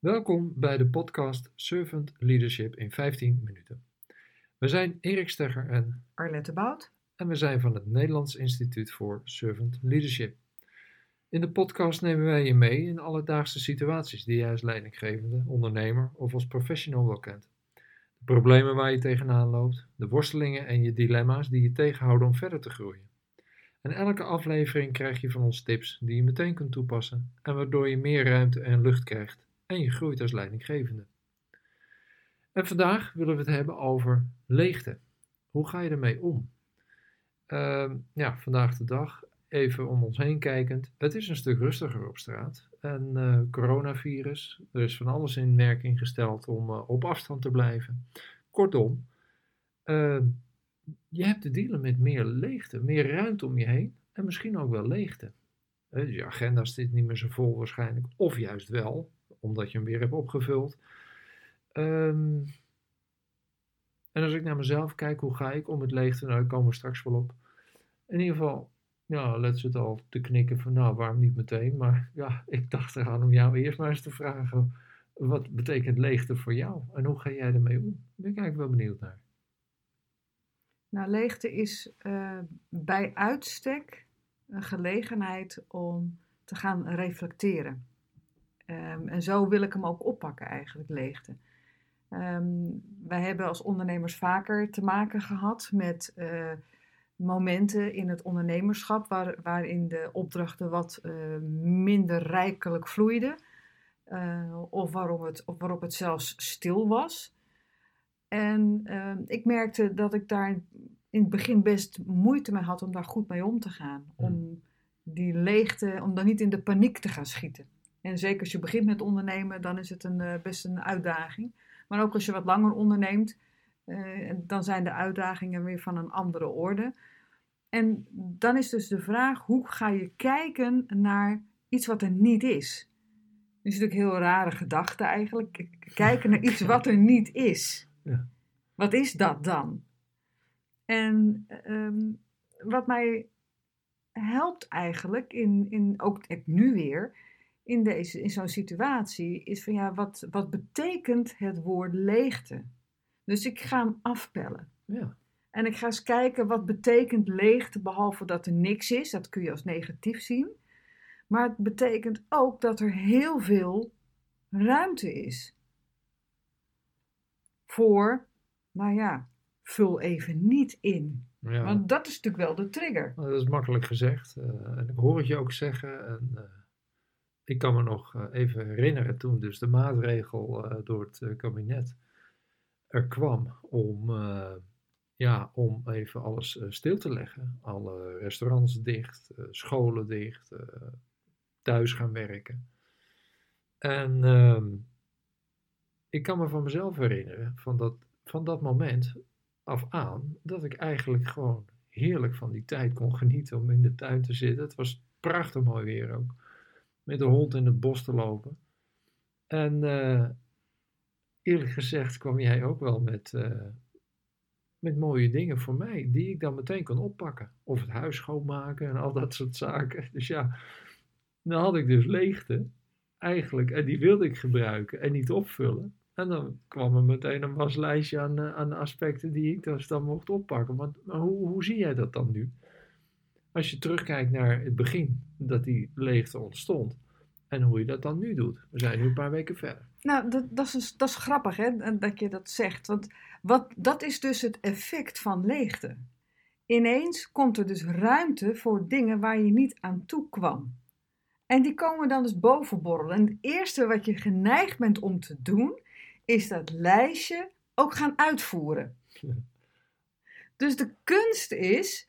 Welkom bij de podcast Servant Leadership in 15 minuten. We zijn Erik Stegger en Arlette Bout. En we zijn van het Nederlands Instituut voor Servant Leadership. In de podcast nemen wij je mee in alledaagse situaties die jij als leidinggevende, ondernemer of als professional wel kent. De problemen waar je tegenaan loopt, de worstelingen en je dilemma's die je tegenhouden om verder te groeien. En elke aflevering krijg je van ons tips die je meteen kunt toepassen en waardoor je meer ruimte en lucht krijgt en je groeit als leidinggevende. En vandaag willen we het hebben over leegte. Hoe ga je ermee om? Uh, ja, vandaag de dag, even om ons heen kijkend. Het is een stuk rustiger op straat. En uh, coronavirus, er is van alles in werking gesteld om uh, op afstand te blijven. Kortom, ehm, je hebt te dealen met meer leegte, meer ruimte om je heen en misschien ook wel leegte. Dus je agenda zit niet meer zo vol waarschijnlijk, of juist wel, omdat je hem weer hebt opgevuld. Um, en als ik naar mezelf kijk, hoe ga ik om met leegte? Nou, daar komen we straks wel op. In ieder geval, ja, let het al te knikken van, nou, waarom niet meteen? Maar ja, ik dacht eraan om jou eerst maar eens te vragen, wat betekent leegte voor jou? En hoe ga jij ermee om? Daar ben ik eigenlijk wel benieuwd naar. Nou, leegte is uh, bij uitstek een gelegenheid om te gaan reflecteren. Um, en zo wil ik hem ook oppakken, eigenlijk, leegte. Um, wij hebben als ondernemers vaker te maken gehad met uh, momenten in het ondernemerschap waar, waarin de opdrachten wat uh, minder rijkelijk vloeiden. Uh, of, waarom het, of waarop het zelfs stil was. En ehm, ik merkte dat ik daar in het begin best moeite mee had om daar goed mee om te gaan. Hmm. Om die leegte, om dan niet in de paniek te gaan schieten. En zeker als je begint met ondernemen, dan is het een, best een uitdaging. Maar ook als je wat langer onderneemt, uh, dan zijn de uitdagingen weer van een andere orde. En dan is dus de vraag: hoe ga je kijken naar iets wat er niet is? Dat is natuurlijk een heel rare gedachte eigenlijk. Kijken naar iets wat er niet is. Ja. Wat is dat dan? En um, wat mij helpt eigenlijk, in, in, ook nu weer, in, deze, in zo'n situatie is van ja, wat, wat betekent het woord leegte? Dus ik ga hem afpellen. Ja. En ik ga eens kijken wat betekent leegte, behalve dat er niks is. Dat kun je als negatief zien. Maar het betekent ook dat er heel veel ruimte is. Voor, nou ja, vul even niet in. Ja. Want dat is natuurlijk wel de trigger. Nou, dat is makkelijk gezegd. Uh, en ik hoor het je ook zeggen. En, uh, ik kan me nog eh, even herinneren toen dus de maatregel uh, door het uh, kabinet er kwam om, ja, om even alles stil te leggen. Alle restaurants dicht, scholen dicht, thuis gaan werken. En ehm, ik kan me van mezelf herinneren, van dat, van dat moment af aan, dat ik eigenlijk gewoon heerlijk van die tijd kon genieten om in de tuin te zitten. Het was prachtig mooi weer ook met de hond in het bos te lopen. En uh, eerlijk gezegd kwam jij ook wel met, uh, met mooie dingen voor mij, die ik dan meteen kon oppakken. Of het huis schoonmaken en al dat soort zaken. Dus ja, dan had ik dus leegte eigenlijk, en die wilde ik gebruiken en niet opvullen. En dan kwam er meteen een waslijstje aan, uh, aan aspecten die ik dus dan mocht oppakken. Maar hoe, hoe zie jij dat dan nu? Als je terugkijkt naar het begin, dat die leegte ontstond. En hoe je dat dan nu doet. We zijn nu een paar weken verder. Nou, dat, dat, is, dat is grappig hè, dat je dat zegt. Want wat, dat is dus het effect van leegte. Ineens komt er dus ruimte voor dingen waar je niet aan toe kwam. En die komen dan dus bovenborrelen. En het eerste wat je geneigd bent om te doen, is dat lijstje ook gaan uitvoeren. Dus de kunst is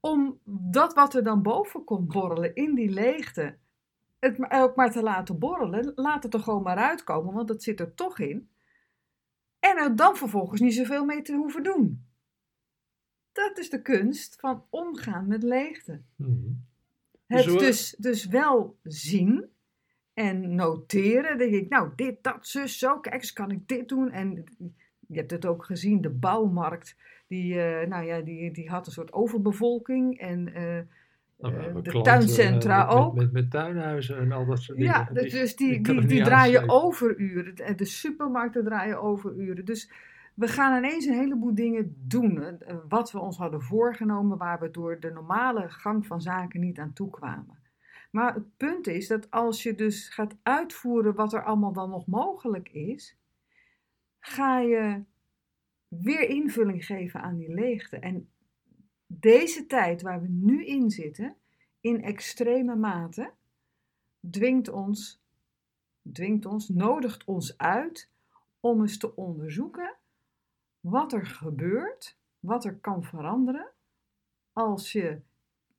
om dat wat er dan boven komt borrelen in die leegte, het ook maar te laten borrelen. Laat het er gewoon maar uitkomen, want het zit er toch in. En er dan vervolgens niet zoveel mee te hoeven doen. Dat is de kunst van omgaan met leegte. Mm Het dus, dus wel zien en noteren. denk ik, nou, dit, dat, zus, zo. Kijk eens, kan ik dit doen? En je hebt het ook gezien, de bouwmarkt die, uh, nou ja, die, die had een soort overbevolking. En uh, Nou, eh, de klanten, tuincentra eh, met, ook. Met, met, met tuinhuizen en al dat soort dingen. Ja, Die- dus die, kan die, die niet draaien overuren. De- De supermarkten draaien overuren. Dus we gaan ineens een heleboel dingen doen. eh, Wat we ons hadden voorgenomen, waar we door de normale gang van zaken niet aan toe kwamen. Maar het punt is dat als je dus gaat uitvoeren wat er allemaal dan nog mogelijk is, ga je weer invulling geven aan die leegte. En deze tijd waar we nu in zitten, in extreme mate, dwingt ons, dwingt ons, nodigt ons uit om eens te onderzoeken wat er gebeurt, wat er kan veranderen als je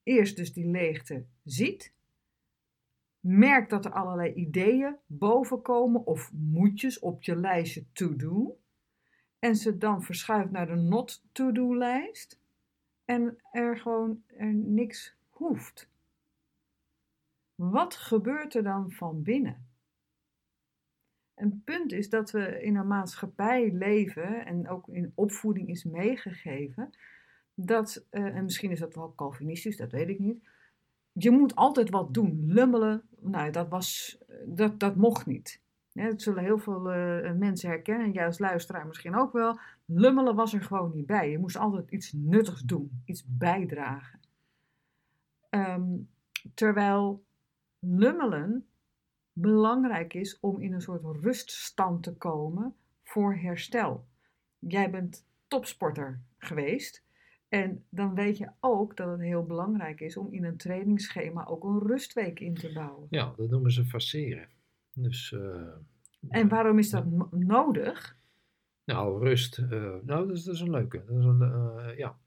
eerst dus die leegte ziet, merkt dat er allerlei ideeën bovenkomen of moetjes op je lijstje to-do en ze dan verschuift naar de not to-do lijst en er gewoon er niks hoeft. Wat gebeurt er dan van binnen? Een punt is dat we in een maatschappij leven en ook in opvoeding is meegegeven dat, eh, en misschien is dat wel Calvinistisch, dat weet ik niet. Je moet altijd wat doen. Lummelen, nou, dat, was, dat, dat mocht niet. Hè, dat zullen heel veel eh, mensen herkennen, en jij als luisteraar misschien ook wel. Lummelen was er gewoon niet bij. Je moest altijd iets nuttigs doen, iets bijdragen. Ehm, terwijl lummelen belangrijk is om in een soort ruststand te komen voor herstel. Jij bent topsporter geweest. En dan weet je ook dat het heel belangrijk is om in een trainingsschema ook een rustweek in te bouwen. Ja, dat noemen ze faceren. Dus, eh, En waarom is dat no- nodig? Nou, rust. eh, nou, dat is, dat is een leuke. Dat is een, eh, ja.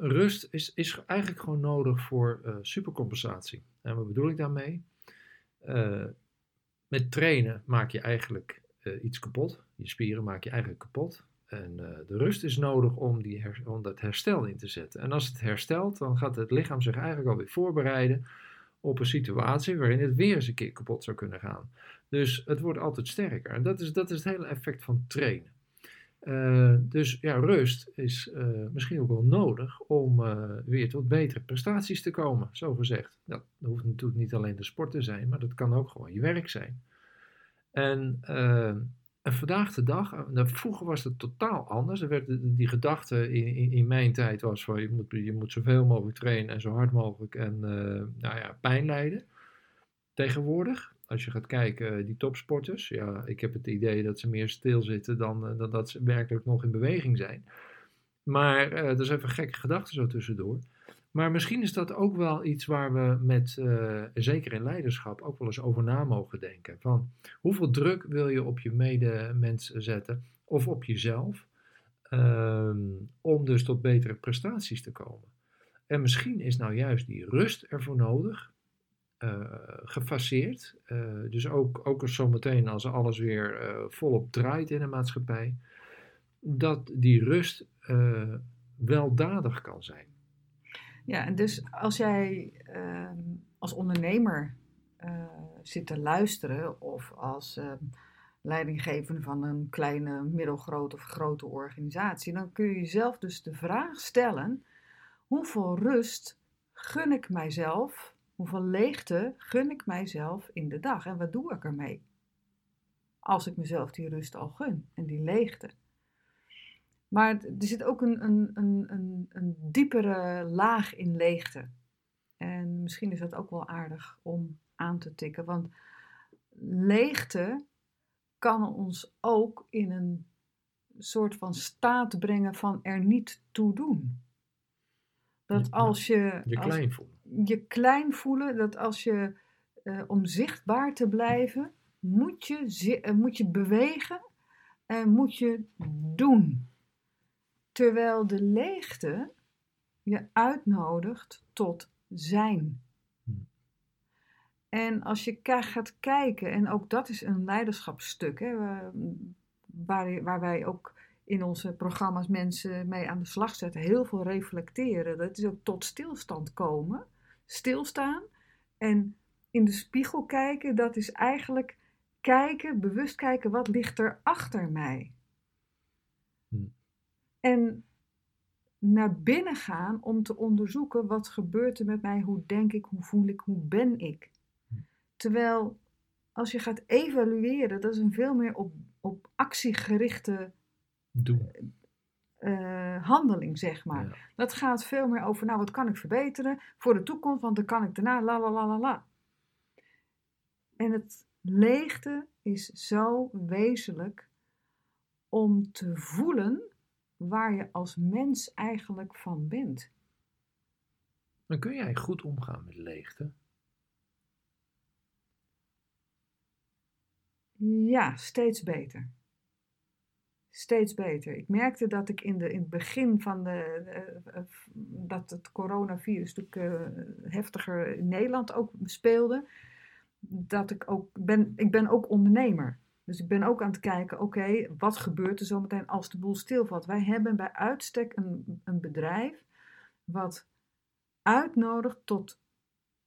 Rust is, is eigenlijk gewoon nodig voor supercompensatie. En wat bedoel ik daarmee? Met trainen maak je eigenlijk iets kapot. Je spieren maak je eigenlijk kapot. En de rust is nodig om, die her- om dat herstel in te zetten. En als het herstelt, dan gaat het lichaam zich eigenlijk alweer voorbereiden op een situatie waarin het weer eens een keer kapot zou kunnen gaan. Dus het wordt altijd sterker. En dat is, dat is het hele effect van trainen. Eh, dus ja, rust is eh, misschien ook wel nodig om eh, weer tot betere prestaties te komen, zo gezegd. Dat hoeft natuurlijk niet alleen de sport te zijn, maar dat kan ook gewoon je werk zijn. En, en vandaag de dag, eh, nou, vroeger was het totaal anders. Er werd, die gedachte in, in, mijn tijd was van je moet, je moet zoveel mogelijk trainen en zo hard mogelijk en eh, nou ja, pijn lijden. Tegenwoordig, als je gaat kijken, die topsporters, ja, ik heb het idee dat ze meer stilzitten dan, eh, dan dat ze werkelijk nog in beweging zijn. Maar eh, dat is even gekke gedachte zo tussendoor. Maar misschien is dat ook wel iets waar we met, eh, zeker in leiderschap, ook wel eens over na mogen denken. Van hoeveel druk wil je op je medemens zetten of op jezelf, ehm, om dus tot betere prestaties te komen. En misschien is nou juist die rust ervoor nodig, eh, gefaseerd. Eh, dus ook, ook als zometeen als alles weer volop draait in de maatschappij, dat die rust weldadig kan zijn. Ja, en dus als jij ehm, als ondernemer eh, zit te luisteren of als ehm, leidinggevende van een kleine, middelgrote of grote organisatie, dan kun je jezelf dus de vraag stellen: hoeveel rust gun ik mijzelf? Hoeveel leegte gun ik mijzelf in de dag? En wat doe ik ermee? Als ik mezelf die rust al gun en die leegte. Maar er zit ook een, een, een, een, een diepere laag in leegte. En misschien is dat ook wel aardig om aan te tikken. Want leegte kan ons ook in een soort van staat brengen van er niet toe doen. Dat als je, Je als- klein voelen. je klein voelen, dat als je eh, om zichtbaar te blijven, moet je, eh, moet je bewegen en moet je doen. Terwijl de leegte je uitnodigt tot zijn. Hm. En als je gaat kijken, en ook dat is een leiderschapsstuk, hè, waar, waar, waar wij ook in onze programma's mensen mee aan de slag zetten, heel veel reflecteren. Dat is ook tot stilstand komen, stilstaan en in de spiegel kijken. Dat is eigenlijk kijken, bewust kijken, wat ligt er achter mij? Hm. En naar binnen gaan om te onderzoeken wat gebeurt er met mij, hoe denk ik, hoe voel ik, hoe ben ik. Terwijl als je gaat evalueren, dat is een veel meer op, op actiegerichte Doen. eh, handeling, zeg maar. Ja. Dat gaat veel meer over, nou, wat kan ik verbeteren voor de toekomst, want dan kan ik daarna, la la la la la. En het leegte is zo wezenlijk om te voelen waar je als mens eigenlijk van bent. Dan kun jij goed omgaan met leegte. Ja, steeds beter. Steeds beter. Ik merkte dat ik in, de, in het begin van de, eh, dat het coronavirus natuurlijk eh, heftiger in Nederland ook speelde, dat ik ook ben, ik ben ook ondernemer. Dus ik ben ook aan het kijken, oké, wat gebeurt er zometeen als de boel stilvalt? Wij hebben bij uitstek een, een bedrijf wat uitnodigt tot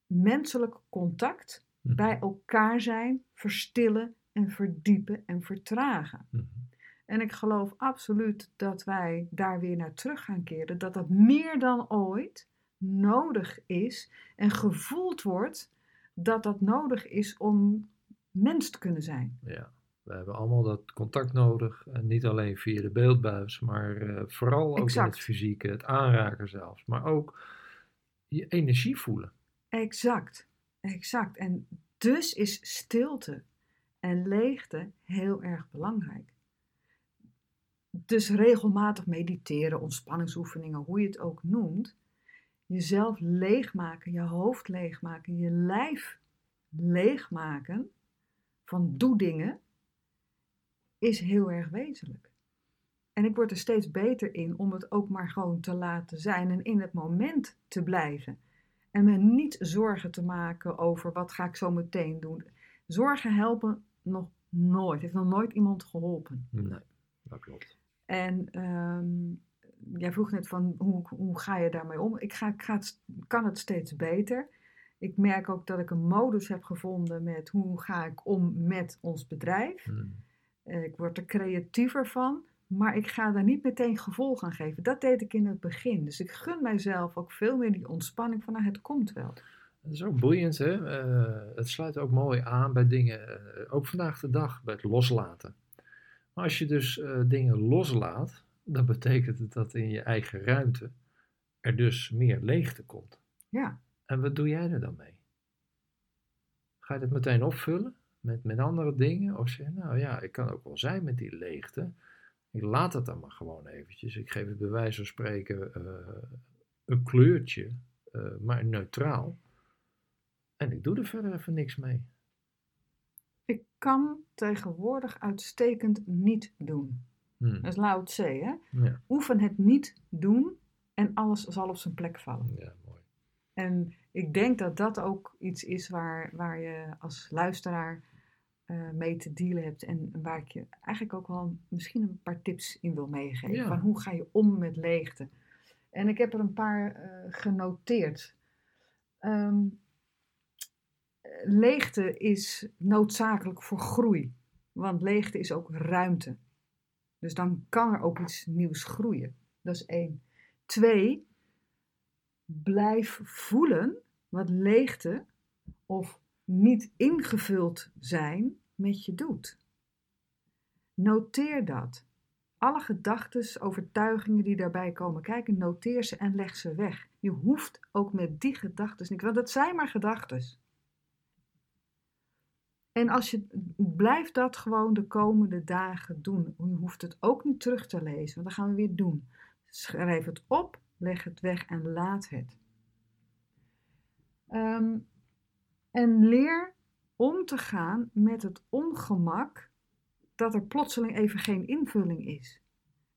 menselijk contact, Mhm. bij elkaar zijn, verstillen en verdiepen en vertragen. Mhm. En ik geloof absoluut dat wij daar weer naar terug gaan keren. Dat dat meer dan ooit nodig is en gevoeld wordt dat dat nodig is om mens te kunnen zijn. Ja, we hebben allemaal dat contact nodig. En niet alleen via de beeldbuis, maar eh, vooral ook in Exact. het fysieke, het aanraken zelfs. Maar ook je energie voelen. Exact, exact. En dus is stilte en leegte heel erg belangrijk. Dus regelmatig mediteren, ontspanningsoefeningen, hoe je het ook noemt. Jezelf leegmaken, je hoofd leegmaken, je lijf leegmaken van doe dingen is heel erg wezenlijk. En ik word er steeds beter in om het ook maar gewoon te laten zijn en in het moment te blijven. En me niet zorgen te maken over wat ga ik zo meteen doen. Zorgen helpen nog nooit. Heeft nog nooit iemand geholpen. Nee, dat klopt. En ehm, jij vroeg net van hoe, hoe ga je daarmee om? Ik, ga, ik ga het, kan het steeds beter. Ik merk ook dat ik een modus heb gevonden met hoe ga ik om met ons bedrijf. Mhm. Ik word er creatiever van, maar ik ga daar niet meteen gevolg aan geven. Dat deed ik in het begin. Dus ik gun mijzelf ook veel meer die ontspanning van nou, het komt wel. Dat is ook boeiend, hè? Eh, het sluit ook mooi aan bij dingen, eh, ook vandaag de dag, bij het loslaten. Maar als je dus eh, dingen loslaat, dan betekent het dat in je eigen ruimte er dus meer leegte komt. Ja, En wat doe jij er dan mee? Ga je het meteen opvullen met, met andere dingen? Of zeg je, nou ja, ik kan ook wel zijn met die leegte. Ik laat het dan maar gewoon eventjes. Ik geef het bij wijze van spreken eh, een kleurtje, eh, maar neutraal. En ik doe er verder even niks mee. ik kan tegenwoordig uitstekend niet doen. Hm, Dat is Lao Tse, hè? Ja, Oefen het niet doen en alles zal op zijn plek vallen. ja, mooi. En ik denk dat dat ook iets is waar, waar je als luisteraar eh, mee te dealen hebt. En waar ik je eigenlijk ook wel misschien een paar tips in wil meegeven. Ja. Van hoe ga je om met leegte? En ik heb er een paar eh, genoteerd. Ehm, leegte is noodzakelijk voor groei. Want leegte is ook ruimte. Dus dan kan er ook iets nieuws groeien. Dat is één. Twee, blijf voelen wat leegte of niet ingevuld zijn met je doet. Noteer dat. Alle gedachten, overtuigingen die daarbij komen kijken, noteer ze en leg ze weg. Je hoeft ook met die gedachten niks, want het zijn maar gedachten. En als je blijft dat gewoon de komende dagen doen. Je hoeft het ook niet terug te lezen, want dan gaan we weer doen. Schrijf het op, leg het weg en laat het. Ehm, en leer om te gaan met het ongemak dat er plotseling even geen invulling is.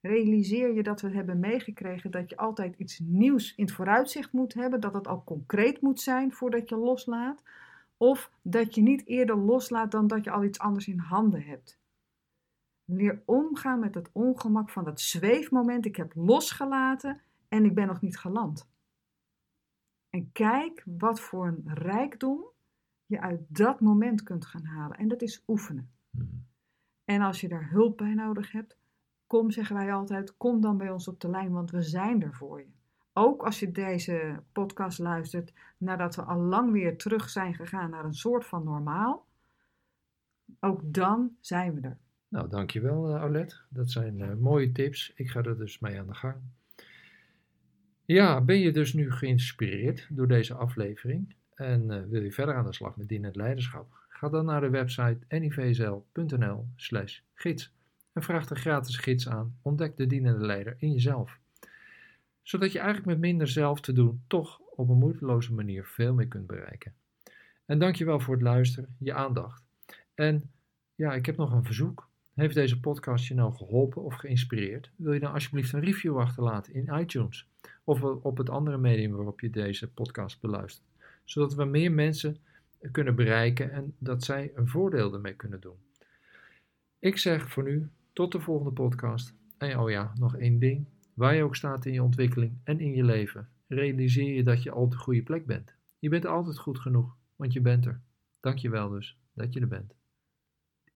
Realiseer je dat we hebben meegekregen dat je altijd iets nieuws in het vooruitzicht moet hebben, dat het al concreet moet zijn voordat je loslaat, of dat je niet eerder loslaat dan dat je al iets anders in handen hebt. Leer omgaan met het ongemak van dat zweefmoment. Ik heb losgelaten en ik ben nog niet geland. En kijk wat voor een rijkdom je uit dat moment kunt gaan halen. En dat is oefenen. Hm. En als je daar hulp bij nodig hebt, kom, zeggen wij altijd, kom dan bij ons op de lijn, want we zijn er voor je. Ook als je deze podcast luistert nadat we al lang weer terug zijn gegaan naar een soort van normaal, ook dan zijn we er. Nou, dankjewel uh, Aulette. Dat zijn uh, mooie tips. Ik ga er dus mee aan de gang. Ja, ben je dus nu geïnspireerd door deze aflevering en uh, wil je verder aan de slag met dienend leiderschap? Ga dan naar de website nivzl.nl slash gids en vraag de gratis gids aan Ontdek de dienende leider in jezelf. Zodat je eigenlijk met minder zelf te doen toch op een moeiteloze manier veel meer kunt bereiken. En dankjewel voor het luisteren, je aandacht. En ja, ik heb nog een verzoek. Heeft deze podcast je nou geholpen of geïnspireerd? Wil je dan alsjeblieft een review achterlaten in iTunes of op het andere medium waarop je deze podcast beluistert, zodat we meer mensen kunnen bereiken en dat zij een voordeel ermee kunnen doen. Ik zeg voor nu tot de volgende podcast. En oh ja, nog één ding. Waar je ook staat in je ontwikkeling en in je leven, realiseer je dat je al op de goede plek bent. Je bent altijd goed genoeg, want je bent er. Dank je wel dus dat je er bent.